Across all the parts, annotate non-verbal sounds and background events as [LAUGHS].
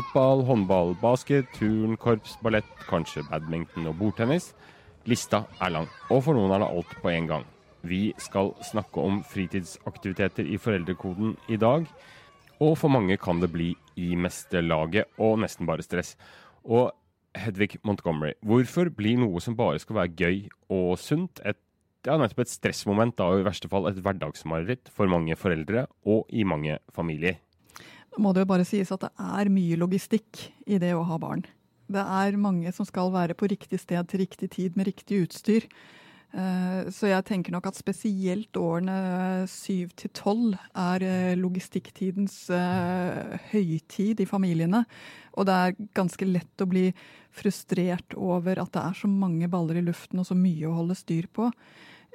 Fotball, håndball, basket, turn, korps, ballett, kanskje badminton og bordtennis. Lista er lang, og for noen er det alt på en gang. Vi skal snakke om fritidsaktiviteter i foreldrekoden i dag. Og for mange kan det bli i meste laget og nesten bare stress. Og Hedvig Montgomery, hvorfor blir noe som bare skal være gøy og sunt, et, ja, nettopp et stressmoment, da, og i verste fall et hverdagsmareritt for mange foreldre og i mange familier? Må det jo bare sies at det er mye logistikk i det å ha barn. Det er mange som skal være på riktig sted til riktig tid med riktig utstyr. Eh, Så jeg tenker nok at spesielt årene syv til tolv er eh, logistikktidens eh, høytid i familiene. Og det er ganske lett å bli frustrert over at det er så mange baller i luften og så mye å holde styr på.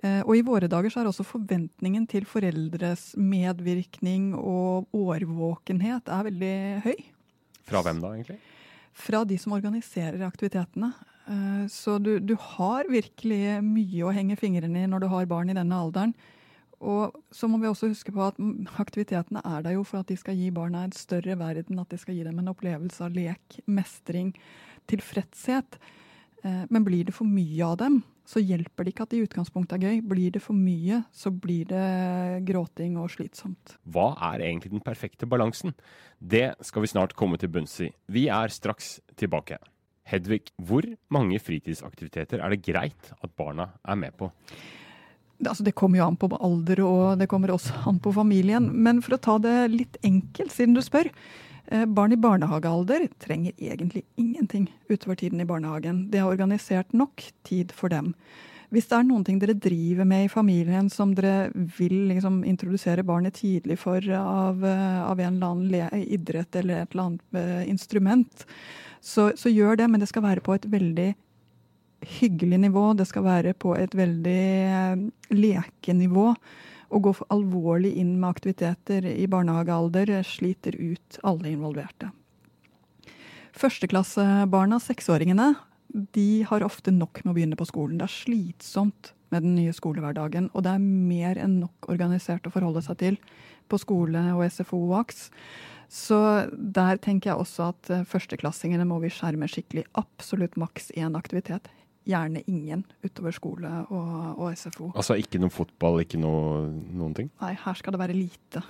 Eh, Og i våre dager så er også forventningen til foreldres medvirkning og årvåkenhet er veldig høy. Fra hvem da, egentlig? Fra de som organiserer aktivitetene. Eh, Så du, du har virkelig mye å henge fingrene i når du har barn i denne alderen. Og så må vi også huske på at [LAUGHS] aktivitetene er der jo for at de skal gi barna en større verden, at de skal gi dem en opplevelse av lek, mestring, tilfredshet. Eh, Men blir det for mye av dem, så hjelper det ikke at det i utgangspunktet er gøy. Blir det for mye, så blir det gråting og slitsomt. Hva er egentlig den perfekte balansen? Det skal vi snart komme til bunns i. Vi er straks tilbake. Hedvig, hvor mange fritidsaktiviteter er det greit at barna er med på? Det- Altså, det kommer jo an på alder, og det kommer også an på familien. Men for å ta det litt enkelt, siden du spør. Eh, Barn i barnehagealder trenger egentlig ingenting utover tiden i barnehagen. Det er organisert nok tid for dem. Hvis det er noen ting dere driver med i familien som dere vil liksom introdusere barnet tidlig for av, eh, av en eller annen idrett eller et eller annet eh, instrument, så, så gjør det, men det skal være på et veldig hyggelig nivå. Det skal være på et veldig lekenivå. Å gå alvorlig inn med aktiviteter i barnehagealder eh, sliter ut alle involverte. Førsteklassebarna, seksåringene, de har ofte nok med å begynne på skolen. Det er slitsomt med den nye skolehverdagen, og det er mer enn nok organisert å forholde seg til på skole og SFO og AKS. Så der tenker jeg også at eh, førsteklassingene må vi skjerme skikkelig. Absolutt maks én aktivitet. Gjerne ingen utover skole og, og SFO. Altså ikke noe fotball, ikke noe, noen ting? Nei, her skal det være lite.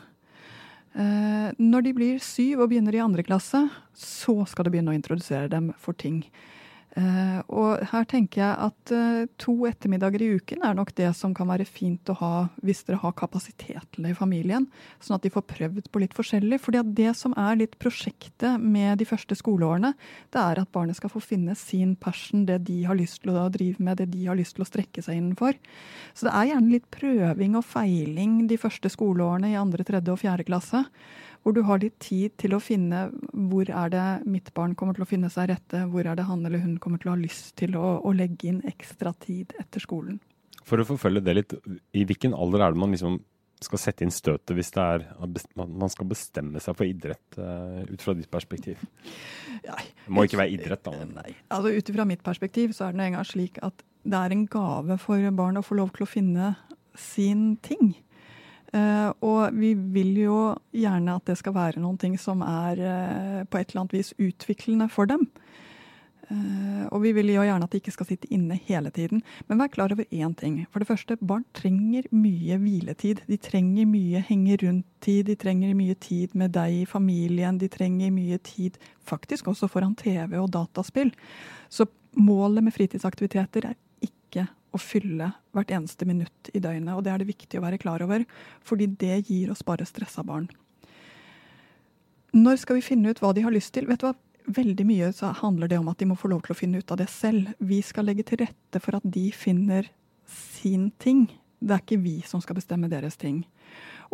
Eh, når de blir syv og begynner i andre klasse, så skal du begynne å introdusere dem for ting. Eh, og her tenker jeg at eh, to ettermiddager i uken er nok det som kan være fint å ha hvis dere har kapasitet til det i familien, sånn at de får prøvd på litt forskjellig. fordi det som er litt prosjektet med de første skoleårene, det er at barnet skal få finne sin passion, det de har lyst til å drive med, det de har lyst til å strekke seg innenfor. Så det er gjerne litt prøving og feiling de første skoleårene i andre, tredje og fjerde klasse. Hvor du har litt tid til å finne hvor er det mitt barn kommer til å finne seg rette, hvor er det han eller hun kommer til å ha lyst til å, å legge inn ekstra tid etter skolen. For å forfølge det litt, i hvilken alder er det man liksom skal sette inn støtet hvis det er man skal bestemme seg for idrett eh, ut fra ditt perspektiv? Det må ikke være idrett, da. Nei. Altså Ut fra mitt perspektiv så er det en gang slik at det er en gave for barn å få lov til å finne sin ting. Eh, og vi vil jo gjerne at det skal være noen ting som er eh, på et eller annet vis utviklende for dem. Eh, og vi vil jo gjerne at de ikke skal sitte inne hele tiden. Men vær klar over én ting. For det første, barn trenger mye hviletid. De trenger mye henge rundt-tid. De trenger mye tid med deg i familien. De trenger mye tid faktisk også foran TV og dataspill. Så målet med fritidsaktiviteter er ikke å fylle hvert eneste minutt i døgnet. Og det er det viktig å være klar over, fordi det gir oss bare stressa barn. Når skal vi finne ut hva de har lyst til? Vet du hva? veldig mye handler det om at de må få lov til å finne ut av det selv. Vi skal legge til rette for at de finner sin ting. Det er ikke vi som skal bestemme deres ting.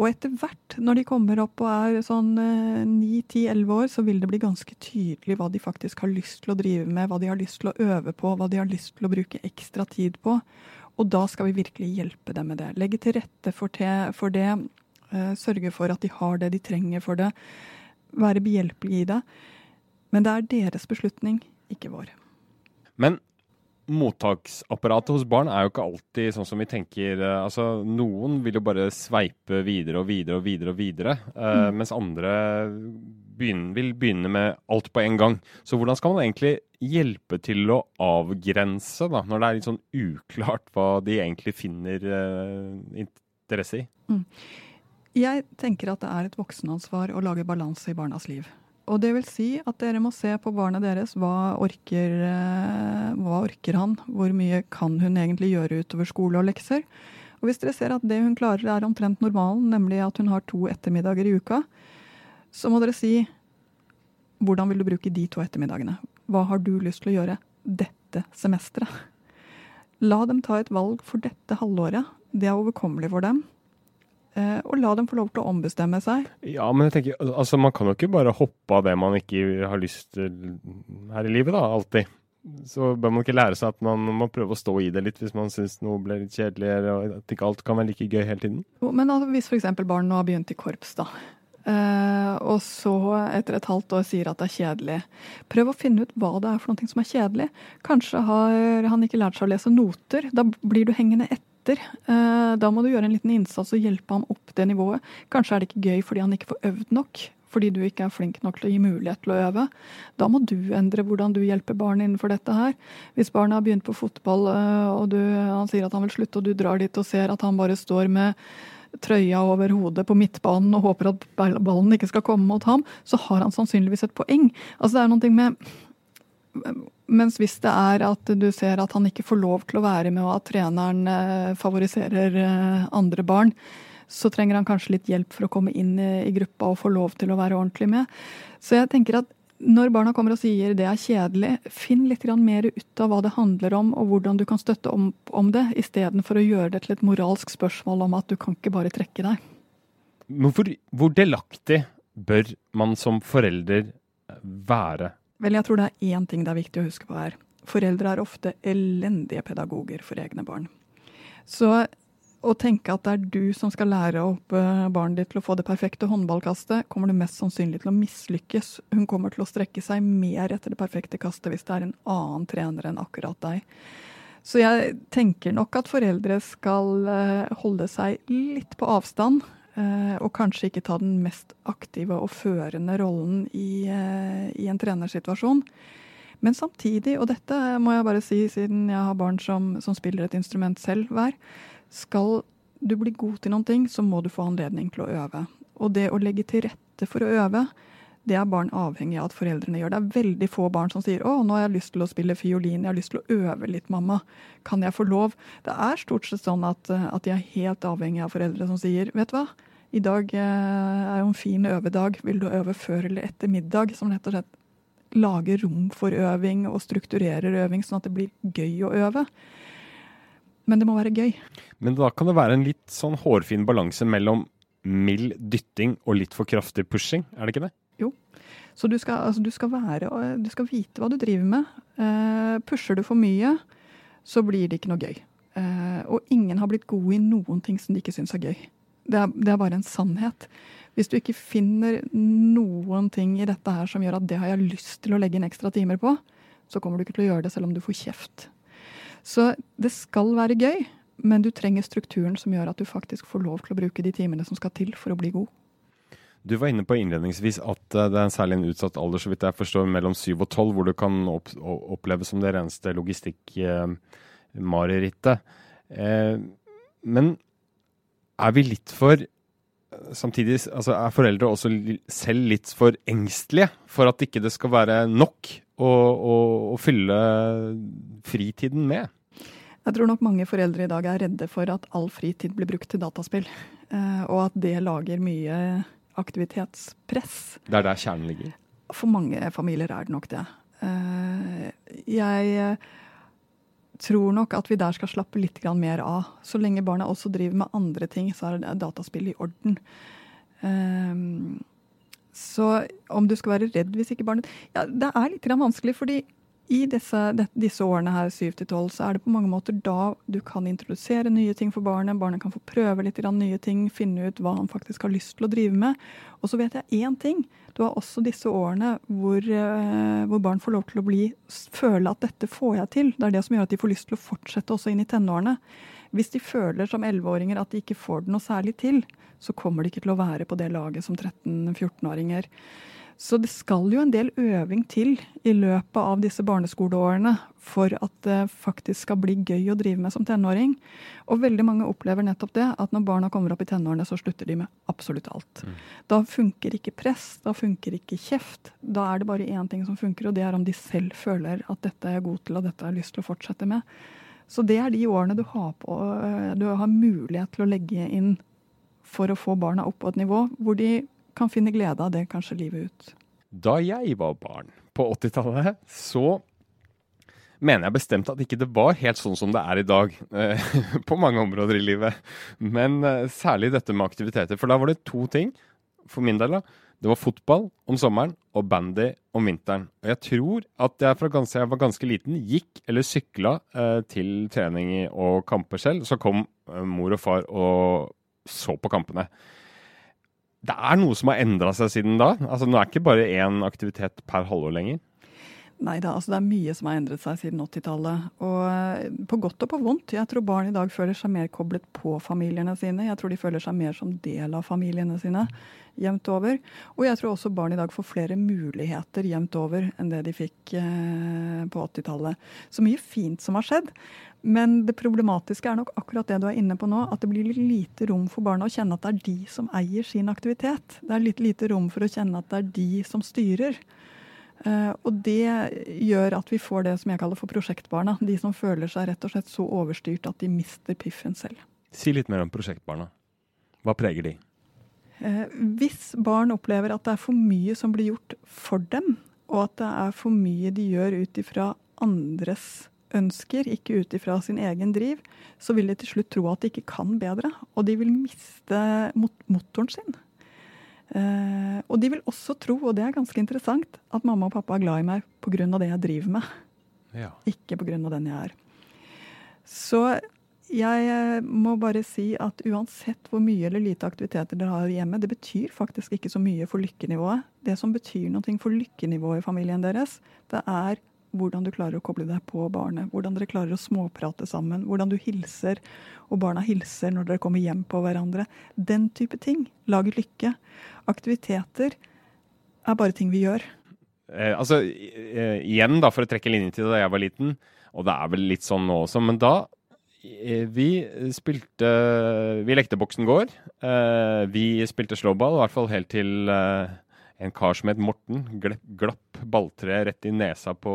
Og etter hvert, når de kommer opp og er sånn 9-10-11 år, så vil det bli ganske tydelig hva de faktisk har lyst til å drive med, hva de har lyst til å øve på, hva de har lyst til å bruke ekstra tid på. Og da skal vi virkelig hjelpe dem med det. Legge til rette for, te, for det. Uh, sørge for at de har det de trenger for det. Være behjelpelige i det. Men det er deres beslutning, ikke vår. Men mottaksapparatet hos barn er jo ikke alltid sånn som vi tenker. Eh, altså, Noen vil jo bare sveipe videre og videre og videre, og videre, uh, mm. mens andre begynner, vil begynne med alt på en gang. Så hvordan skal man egentlig hjelpe til å avgrense, da, når det er litt sånn uklart hva de egentlig finner uh, interesse i? Mm. Jeg tenker at det er et voksenansvar å lage balanse i barnas liv. Og det vil si at dere må se på barnet deres. Hva orker, uh, hva orker han? Hvor mye kan hun egentlig gjøre utover skole og lekser? Og hvis dere ser at det hun klarer er omtrent normalen, nemlig at hun har to ettermiddager i uka, så må dere si hvordan vil du bruke de to ettermiddagene? Hva har du lyst til å gjøre dette semesteret? La dem ta et valg for dette halvåret. Det er overkommelig for dem. Eh, og la dem få lov til å ombestemme seg. Ja, men jeg tenker, altså Man kan jo ikke bare hoppe av det man ikke har lyst til her i livet, da. Alltid. Så bør man ikke lære seg at man må prøve å stå i det litt hvis man syns noe ble litt kjedelig, eller at ikke alt kan være like gøy hele tiden. Men altså, hvis f.eks. barn nå har begynt i korps, da. Uh, og så etter et halvt år sier at det er kjedelig. Prøv å finne ut hva det er for noe som er kjedelig. Kanskje har han ikke lært seg å lese noter. Da blir du hengende etter. Uh, da må du gjøre en liten innsats og hjelpe ham opp det nivået. Kanskje er det ikke gøy fordi han ikke får øvd nok. Fordi du ikke er flink nok til å gi mulighet til å øve. Da må du endre hvordan du hjelper barn innenfor dette her. Hvis barnet har begynt på fotball uh, og du, han sier at han vil slutte, og du drar dit og ser at han bare står med trøya over hodet på midtbanen og håper at ballen ikke skal komme mot ham, så har han sannsynligvis et poeng. Altså det er noe med mens hvis det er at du ser at han ikke får lov til å være med, og at treneren eh, favoriserer eh, andre barn, så trenger han kanskje litt hjelp for å komme inn i gruppa og få lov til å være ordentlig med. Så jeg tenker at når barna kommer og sier det er kjedelig, finn litt mer ut av hva det handler om, og hvordan du kan støtte om, om det, istedenfor å gjøre det til et moralsk spørsmål om at du kan ikke bare trekke deg. Hvor, hvor delaktig bør man som forelder være? Vel, jeg tror det er én ting det er viktig å huske på her. Foreldre er ofte elendige pedagoger for egne barn. Så å tenke at det er du som skal lære opp eh, barnet ditt til å få det perfekte håndballkastet, kommer du mest sannsynlig til å mislykkes. Hun kommer til å strekke seg mer etter det perfekte kastet hvis det er en annen trener enn akkurat deg. Så jeg tenker nok at foreldre skal eh, holde seg litt på avstand. Eh, og kanskje ikke ta den mest aktive og førende rollen i, i en trenersituasjon. Men samtidig, og dette må jeg bare si siden jeg har barn som, som spiller et instrument selv hver, skal du bli god til noen ting, så må du få anledning til å øve. Og det å legge til rette for å øve, det er barn avhengig av at foreldrene gjør. Det er veldig få barn som sier 'Å, nå har jeg lyst til å spille fiolin, jeg har lyst til å øve litt, mamma. Kan jeg få lov?' Det er stort sett sånn at, at de er helt avhengig av foreldre som sier 'Vet du hva, i dag eh, er jo en fin øvedag, vil du øve før eller etter middag?' Som rett og slett lager rom for øving og strukturerer øving, sånn at det blir gøy å øve men det må være gøy. Men da kan det være en litt sånn hårfin balanse mellom mild dytting og litt for kraftig pushing, er det ikke det? Så du skal, altså, du skal, være, du skal vite hva du driver med. Uh, pusher du for mye, så blir det ikke noe gøy. Uh, og ingen har blitt gode i noen ting som de ikke syns er gøy. Det er, det er, bare en sannhet. Hvis du ikke finner noen ting i dette her som gjør at det har jeg lyst til å legge inn ekstra timer på, så kommer du ikke til å gjøre det selv om du får kjeft. Så det skal være gøy, men du trenger strukturen som gjør at du faktisk får lov til å bruke de timene som skal til for å bli god. Du var inne på innledningsvis at eh, det er særlig en utsatt alder, så vidt jeg forstår, mellom 7 og 12, hvor du kan opp, oppleve som det reneste logistikkmarerittet. Eh, men er vi litt for Samtidig altså er foreldre også selv litt for engstelige for at ikke det skal være nok å, å, å fylle fritiden med? Jeg tror nok mange foreldre i dag er redde for at all fritid blir brukt til dataspill. Eh, og at det lager mye aktivitetspress. Det er der kjernen ligger? For mange familier er det nok det. Eh, jeg tror nok at vi der skal slappe litt mer av. Så lenge barna også driver med andre ting, så er dataspill i orden. Um, så om du skal være redd hvis ikke barnet Ja, det er litt vanskelig, fordi i disse, disse årene her, 7 12, så er det på mange måter da du kan introdusere nye ting for barnet. Barnet kan få prøve litt nye ting, finne ut hva han faktisk har lyst til å drive med. Og så vet jeg én ting. Du har også disse årene hvor, eh, hvor, barn får lov til å bli, føle at dette får jeg til. Det er det som gjør at de får lyst til å fortsette også inn i tenårene. Hvis de føler som 11-åringer at de ikke får det noe særlig til, så kommer de ikke til å være på det laget som 13-14-åringer. Så det skal jo en del øving til i løpet av disse barneskoleårene for at det faktisk skal bli gøy å drive med som tenåring. Og veldig mange opplever nettopp det, at når barna kommer opp i tenårene, så slutter de med absolutt alt. Mm. Da funker ikke press, da funker ikke kjeft. Da er det bare én ting som funker, og det er om de selv føler at dette er jeg god til, og dette har jeg lyst til å fortsette med. Så det er de årene du har, på, eh, du har mulighet til å legge inn for å få barna opp på et nivå hvor de kan finne glede av det kanskje livet ut. Da jeg var barn på 80-tallet, så mener jeg bestemt at ikke det var helt sånn som det er i dag. Eh, [LAUGHS] på mange områder i livet. Men eh, særlig dette med aktiviteter. For da var det to ting, for min del. da. Det var fotball om sommeren og bandy om vinteren. Og jeg tror at jeg fra ganske, jeg var ganske liten gikk eller sykla eh, til trening og kamper selv. Så kom eh, mor og far og så på kampene det er noe som har endra seg siden da? Altså, Nå er det ikke bare én aktivitet per halvår lenger? Nei da, altså det er mye som har endret seg siden 80-tallet. Og eh, på godt og på vondt. Jeg tror barn i dag føler seg mer koblet på familiene sine. Jeg tror de føler seg mer som del av familiene sine jevnt over. Og jeg tror også barn i dag får flere muligheter jevnt over enn det de fikk eh, på 80-tallet. Så mye fint som har skjedd. Men det problematiske er nok akkurat det du er inne på nå, at det blir litt lite rom for barna å kjenne at det er de som eier sin aktivitet. Det er litt lite rom for å kjenne at det er de som styrer. Uh, og det gjør at vi får det som jeg kaller for prosjektbarna. De som føler seg rett og slett så overstyrt at de mister piffen selv. Si litt mer om prosjektbarna. Hva preger de? Uh, hvis barn opplever at det er for mye som blir gjort for dem, og at det er for mye de gjør ut ifra andres ønsker, ikke ut ifra sin egen driv, så vil de til slutt tro at de ikke kan bedre. Og de vil miste mot motoren sin. Eh, og de vil også tro, og det er ganske interessant, at mamma og pappa er glad i meg pga. det jeg driver med. Ja. Ikke pga. den jeg er. Så jeg eh, må bare si at uansett hvor mye eller lite aktiviteter dere har hjemme, det betyr faktisk ikke så mye for lykkenivået. Det som betyr noe for lykkenivået i familien deres, det er hvordan du klarer å koble deg på barnet. Hvordan dere klarer å småprate sammen. Hvordan du hilser, og barna hilser når dere kommer hjem på hverandre. Den type ting lager lykke. Aktiviteter er bare ting vi gjør. Eh, altså, eh, igjen, da, for å trekke linjen til da jeg var liten, og det er vel litt sånn nå også, men da eh, vi spilte Vi lekte Boksen gård. Eh, vi spilte slåball, i hvert fall helt til en kar som het Morten, glapp balltreet rett i nesa på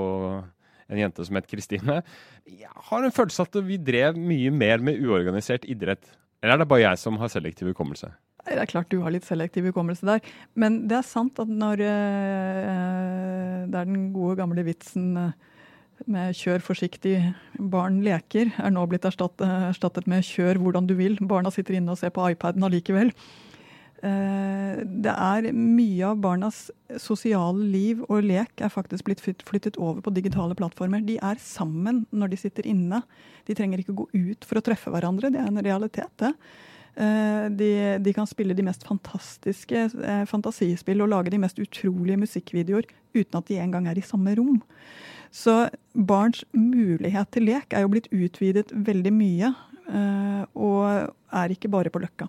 en jente som het Kristine. Jeg har en følelse at vi drev mye mer med uorganisert idrett. Eller er det bare jeg som har selektiv hukommelse? Det er klart du har litt selektiv hukommelse der. Men det er sant at når uh, det er den gode, gamle vitsen uh, med 'kjør forsiktig, barn leker', er nå blitt erstattet med 'kjør hvordan du vil'. Barna sitter inne og ser på iPaden allikevel. Eh, det er mye av barnas sosiale liv og lek er faktisk blitt flyttet over på digitale plattformer. De er sammen når de sitter inne. De trenger ikke gå ut for å treffe hverandre. Det er en realitet, det. Eh, de, de, kan spille de mest fantastiske eh, fantasispill og lage de mest utrolige musikkvideoer uten at de engang er i samme rom. Så barns mulighet til lek er jo blitt utvidet veldig mye, og er ikke bare på Løkka.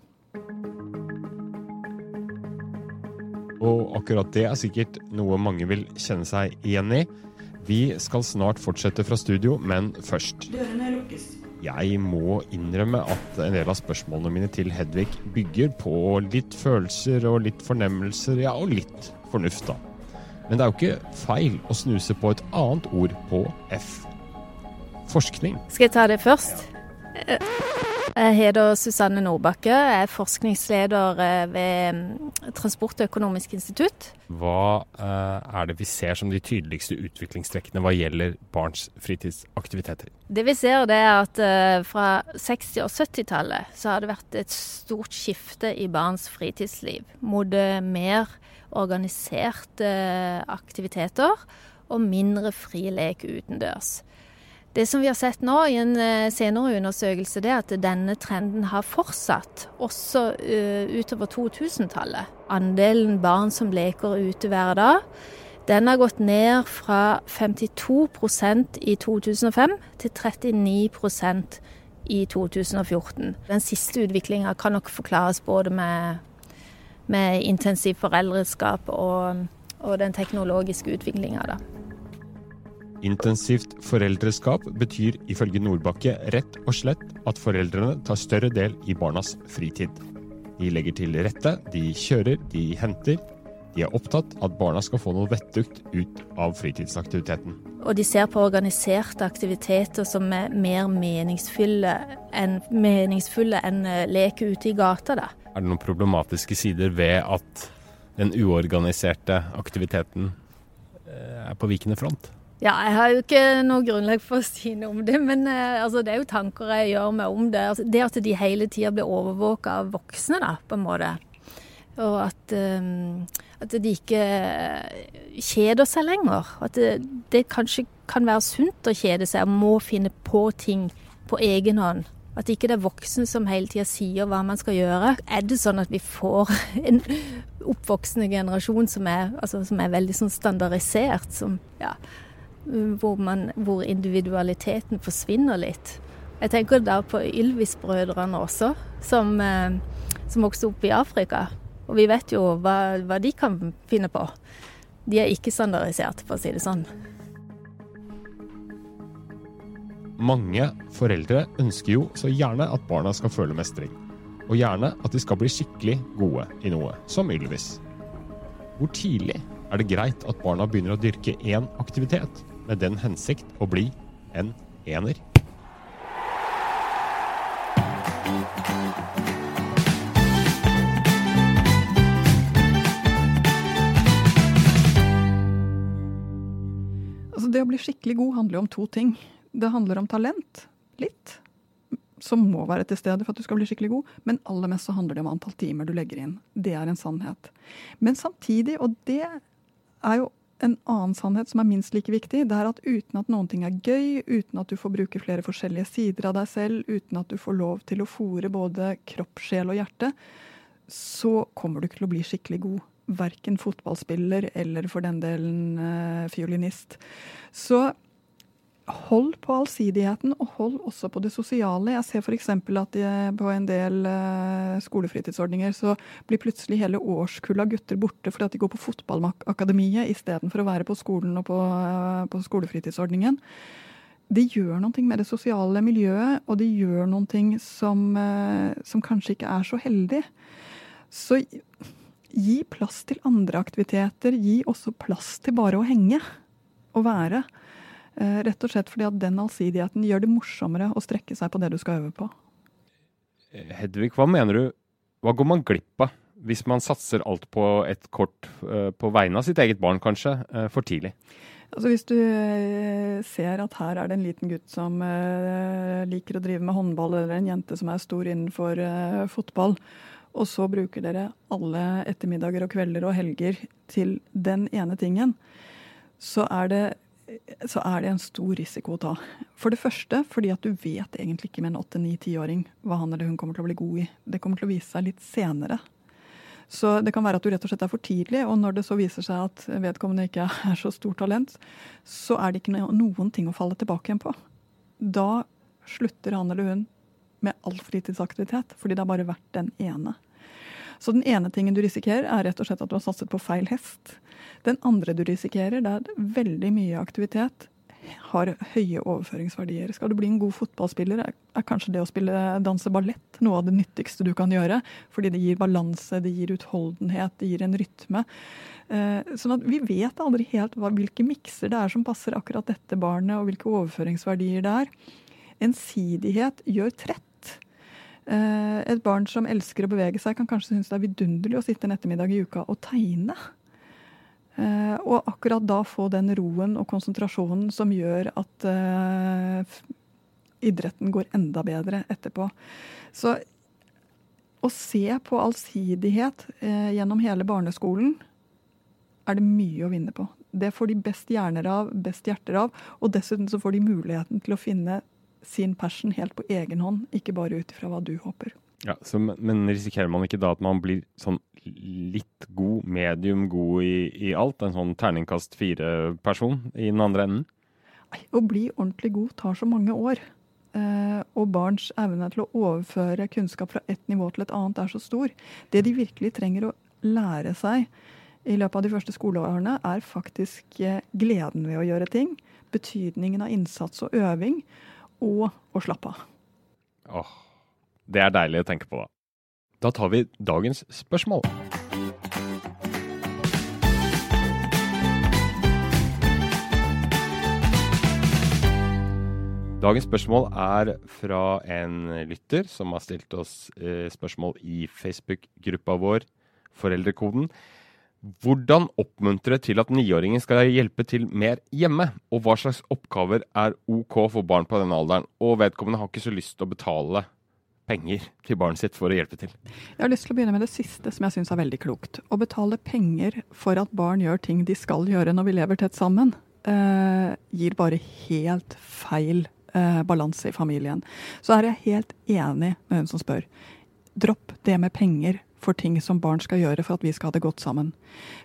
Og akkurat det er sikkert noe mange vil kjenne seg igjen i. Vi skal snart fortsette fra studio, men først Dørene lukkes. Jeg må innrømme at en del av spørsmålene mine til Hedvig bygger på litt følelser og litt fornemmelser, ja, og litt fornuft, da. Men det er jo ikke feil å snuse på et annet ord på F. Forskning. Skal jeg ta det først? Ja. Jeg heter Susanne Nordbakke, jeg er forskningsleder eh, ved mm, Transportøkonomisk institutt. Hva eh, er det vi ser som de tydeligste utviklingstrekkene hva gjelder barns fritidsaktiviteter? Det vi ser det er at eh, fra 60- og 70-tallet så har det vært et stort skifte i barns fritidsliv mot mer organiserte aktiviteter og mindre fri lek utendørs. Det som vi har sett nå i en eh, senere undersøkelse, det er at denne trenden har fortsatt også uh, utover 2000-tallet. Andelen barn som leker ute hver dag, den har gått ned fra 52% i 2005 til 39% i 2014. Den siste utviklinga kan nok forklares både med, med intensiv foreldreskap og, og den teknologiske utviklinga. Intensivt foreldreskap betyr ifølge Nordbakke rett og slett at foreldrene tar større del i barnas fritid. De legger til rette, de kjører, de henter. De er opptatt av at barna skal få noe vettugt ut av fritidsaktiviteten. Og de ser på organiserte aktiviteter som er mer meningsfulle enn, meningsfulle enn eh, leke ute i gata. Da. Er det noen problematiske sider ved at den uorganiserte aktiviteten eh, er på vikende front? Ja, jeg har jo ikke noe grunnlag for å si noe om det, men eh, altså, det er jo tanker jeg gjør meg om det. Altså, det at de hele tida blir overvåka av voksne, da, på en måte. Og at, um, at de ikke kjeder seg lenger. At det, det, kanskje kan være sunt å kjede seg og må finne på ting på egen hånd. At ikke det er voksne som hele tida sier hva man skal gjøre. Er det sånn at vi får [LAUGHS] en oppvoksende generasjon som er, altså, som er veldig sånn standardisert, som ja, hvor, man, hvor individualiteten forsvinner litt. Jeg tenker da på Ylvis-brødrene også, som, eh, som, vokste opp i Afrika. Og vi vet jo hva, hva, de kan finne på. De er ikke standardisert, for å si det sånn. Mange foreldre ønsker jo så gjerne at barna skal føle mestring. Og gjerne at de skal bli skikkelig gode i noe, som Ylvis. Hvor tidlig er det greit at barna begynner å dyrke én aktivitet, med den hensikt å bli en ener. Altså det å bli skikkelig god handler om to ting. Det handler om talent, litt, som må være til stede for at du skal bli skikkelig god. Men aller mest så handler det om antall timer du legger inn. Det er en sannhet. Men samtidig, og det er jo en annen sannhet som er minst like viktig, det er at uten at noen ting er gøy, uten at du får bruke flere forskjellige sider av deg selv, uten at du får lov til å fòre både kropp, sjel og hjerte, så kommer du ikke til å bli skikkelig god. Verken fotballspiller eller for den delen eh, fiolinist. Så hold på allsidigheten, og hold også på det sosiale. Jeg ser f.eks. at på en del uh, skolefritidsordninger så blir plutselig hele årskull av gutter borte fordi at de går på fotballakademiet istedenfor å være på skolen og på, uh, på skolefritidsordningen. De gjør noe med det sosiale miljøet, og de gjør noe som, uh, som kanskje ikke er så heldig. Så gi plass til andre aktiviteter. Gi også plass til bare å henge og være. Eh, rett og slett fordi at den allsidigheten gjør det morsommere å strekke seg på det du skal øve på. Eh, Hedvig, hva mener du, hva går man glipp av hvis man satser alt på et kort eh, på vegne av sitt eget barn, kanskje, for tidlig? Altså Hvis du ser at her er det en liten gutt som liker å drive med håndball, eller en jente som er stor innenfor fotball, og så bruker dere alle ettermiddager og kvelder og helger til den ene tingen, så er det så er det en stor risiko å ta. For det første fordi at du vet egentlig ikke med en 8-9-10-åring hva han eller hun kommer til å bli god i. Det kommer til å vise seg litt senere. Så det kan være at du rett og slett er for tidlig, og når det så viser seg at vedkommende ikke er så stort talent, så er det ikke noen ting å falle tilbake igjen på. Da slutter han eller hun med all fritidsaktivitet, fordi det har bare vært den ene. Så den ene tingen du risikerer, er rett og slett at du har satset på feil hest. Den andre du risikerer, det er veldig mye aktivitet har høye overføringsverdier. Skal du bli en god fotballspiller, er, kanskje det å spille danse ballett noe av det nyttigste du kan gjøre. Fordi det gir balanse, det gir utholdenhet, det gir en rytme. Eh, sånn at vi vet aldri helt hvilke mikser det er som passer akkurat dette barnet, og hvilke overføringsverdier det er. Ensidighet gjør trett. Eh, et barn som elsker å bevege seg, kan kanskje synes det er vidunderlig å sitte en ettermiddag i uka og tegne. Eh, og akkurat da få den roen og konsentrasjonen som gjør at eh, idretten går enda bedre etterpå. Så å se på allsidighet gjennom hele barneskolen er det mye å vinne på. Det får de best hjerner av, best hjerter av, og dessuten så får de muligheten til å finne sin passion helt på egen hånd, ikke bare ut ifra hva du håper. Ja, så, Men risikerer man ikke da at man blir sånn litt god, medium god i, i alt? En sånn terningkast fire-person i den andre enden? Nei, Å bli ordentlig god tar så mange år. Eh, og barns evne til å overføre kunnskap fra ett nivå til et annet er så stor. Det de virkelig trenger å lære seg i løpet av de første skoleårene, er faktisk eh, gleden ved å gjøre ting. Betydningen av innsats og øving. Og å slappe av. Åh, det er deilig å tenke på, da. Da tar vi dagens spørsmål. Dagens spørsmål er fra en lytter som har stilt oss eh, spørsmål i Facebook-gruppa vår Foreldrekoden. Hvordan oppmuntre til at niåringer skal hjelpe til mer hjemme? Og hva slags oppgaver er OK for barn på denne alderen? Og vedkommende har ikke så lyst til å betale penger til barnet sitt for å hjelpe til. Jeg har lyst til å begynne med det siste, som jeg syns er veldig klokt. Å betale penger for at barn gjør ting de skal gjøre når vi lever tett sammen, eh, gir bare helt feil eh, balanse i familien. Så er jeg helt enig med hun som spør. Dropp det med penger for ting som barn skal gjøre for at vi skal ha det godt sammen.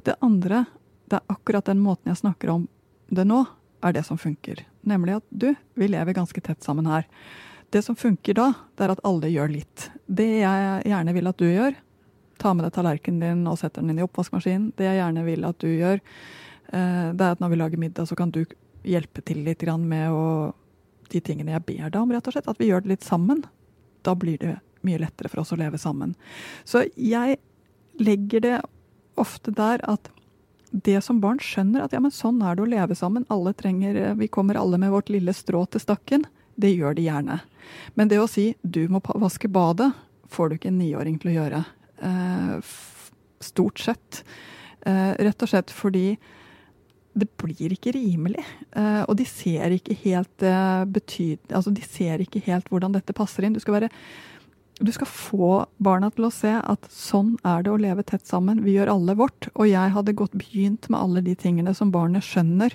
Det andre, det er akkurat den måten jeg snakker om det nå, er det som funker. Nemlig at du, vi lever ganske tett sammen her. Det som funker da, det er at alle gjør litt. Det jeg gjerne vil at du gjør, ta med deg tallerkenen din og setter den inn i oppvaskmaskinen. Det jeg gjerne vil at du gjør, eh, det er at når vi lager middag, så kan du hjelpe til litt med å, de tingene jeg ber deg om, rett og slett. At vi gjør det litt sammen. Da blir det mye lettere for oss å leve sammen. Så jeg legger det ofte der at det som barn skjønner, at ja, men sånn er det å leve sammen. Alle trenger, Vi kommer alle med vårt lille strå til stakken. Det gjør de gjerne. Men det å si 'du må vaske badet', får du ikke en niåring til å gjøre. Eh, stort sett. Eh, rett og slett fordi det blir ikke rimelig. Eh, og de ser ikke helt betyd... Altså, de ser ikke helt hvordan dette passer inn. Du skal være du skal få barna til å se at sånn er det å leve tett sammen. Vi gjør alle vårt. Og jeg hadde godt begynt med alle de tingene som barnet skjønner.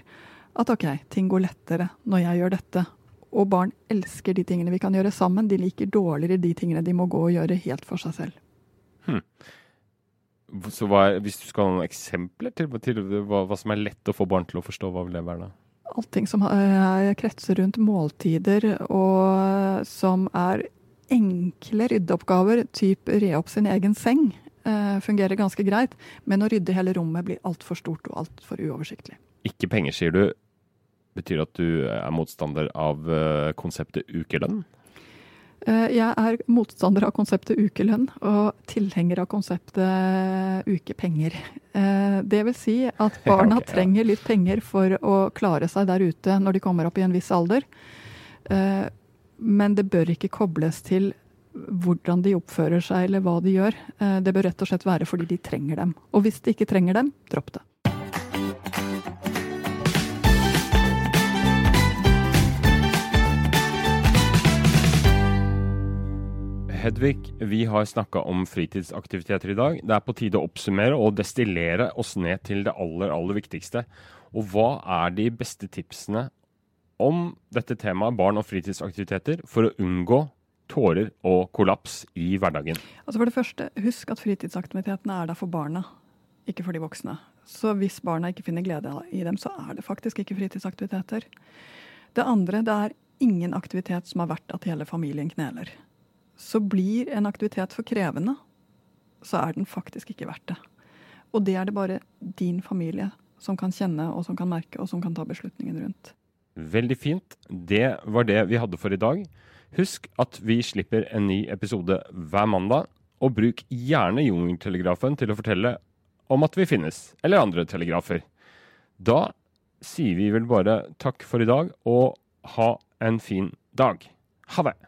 At OK, ting går lettere når jeg gjør dette. Og barn elsker de tingene vi kan gjøre sammen. De liker dårligere de tingene de må gå og gjøre helt for seg selv. Hmm. Så hva, Hvis du skal ha noen eksempler til, til hva, hva, som er lett å få barn til å forstå hva vil det være da? Allting som uh, kretser rundt måltider, og som er enkle ryddeoppgaver, typ re opp sin egen seng, uh, fungerer ganske greit. Men å rydde hele rommet blir altfor stort og altfor uoversiktlig. Ikke penger, sier du. Betyr det at du er motstander av eh, konseptet ukelønn? Eh, jeg er motstander av konseptet ukelønn og tilhenger av konseptet eh, ukepenger. Det vil si at [LAUGHS] barna trenger litt penger for å klare seg der ute når de kommer opp i en viss alder. Men det bør ikke kobles til hvordan de oppfører seg eller hva de gjør. Det bør rett og slett være fordi de trenger dem. Og hvis de ikke trenger dem, dropp det. Hedvig, vi har snakka om fritidsaktiviteter i dag. Det er på tide å oppsummere og destillere oss ned til det aller, aller viktigste. Og hva er de beste tipsene om dette temaet, barn og fritidsaktiviteter, for å unngå tårer og kollaps i hverdagen? Altså For det første, husk at fritidsaktivitetene er der for barna, ikke for de voksne. Så hvis barna ikke finner glede i dem, så er det faktisk ikke fritidsaktiviteter. Det andre, det er ingen aktivitet som er verdt at hele familien kneler så blir en aktivitet for krevende, så er den faktisk ikke verdt det. Og det er det bare din familie som kan kjenne, og som kan merke, og som kan ta beslutningen rundt. Veldig fint. Det var det vi hadde for i dag. Husk at vi slipper en ny episode hver mandag. Og bruk gjerne Jungeltelegrafen til å fortelle om at vi finnes, eller andre telegrafer. Da sier vi vel bare takk for i dag, og ha en fin dag. Ha det!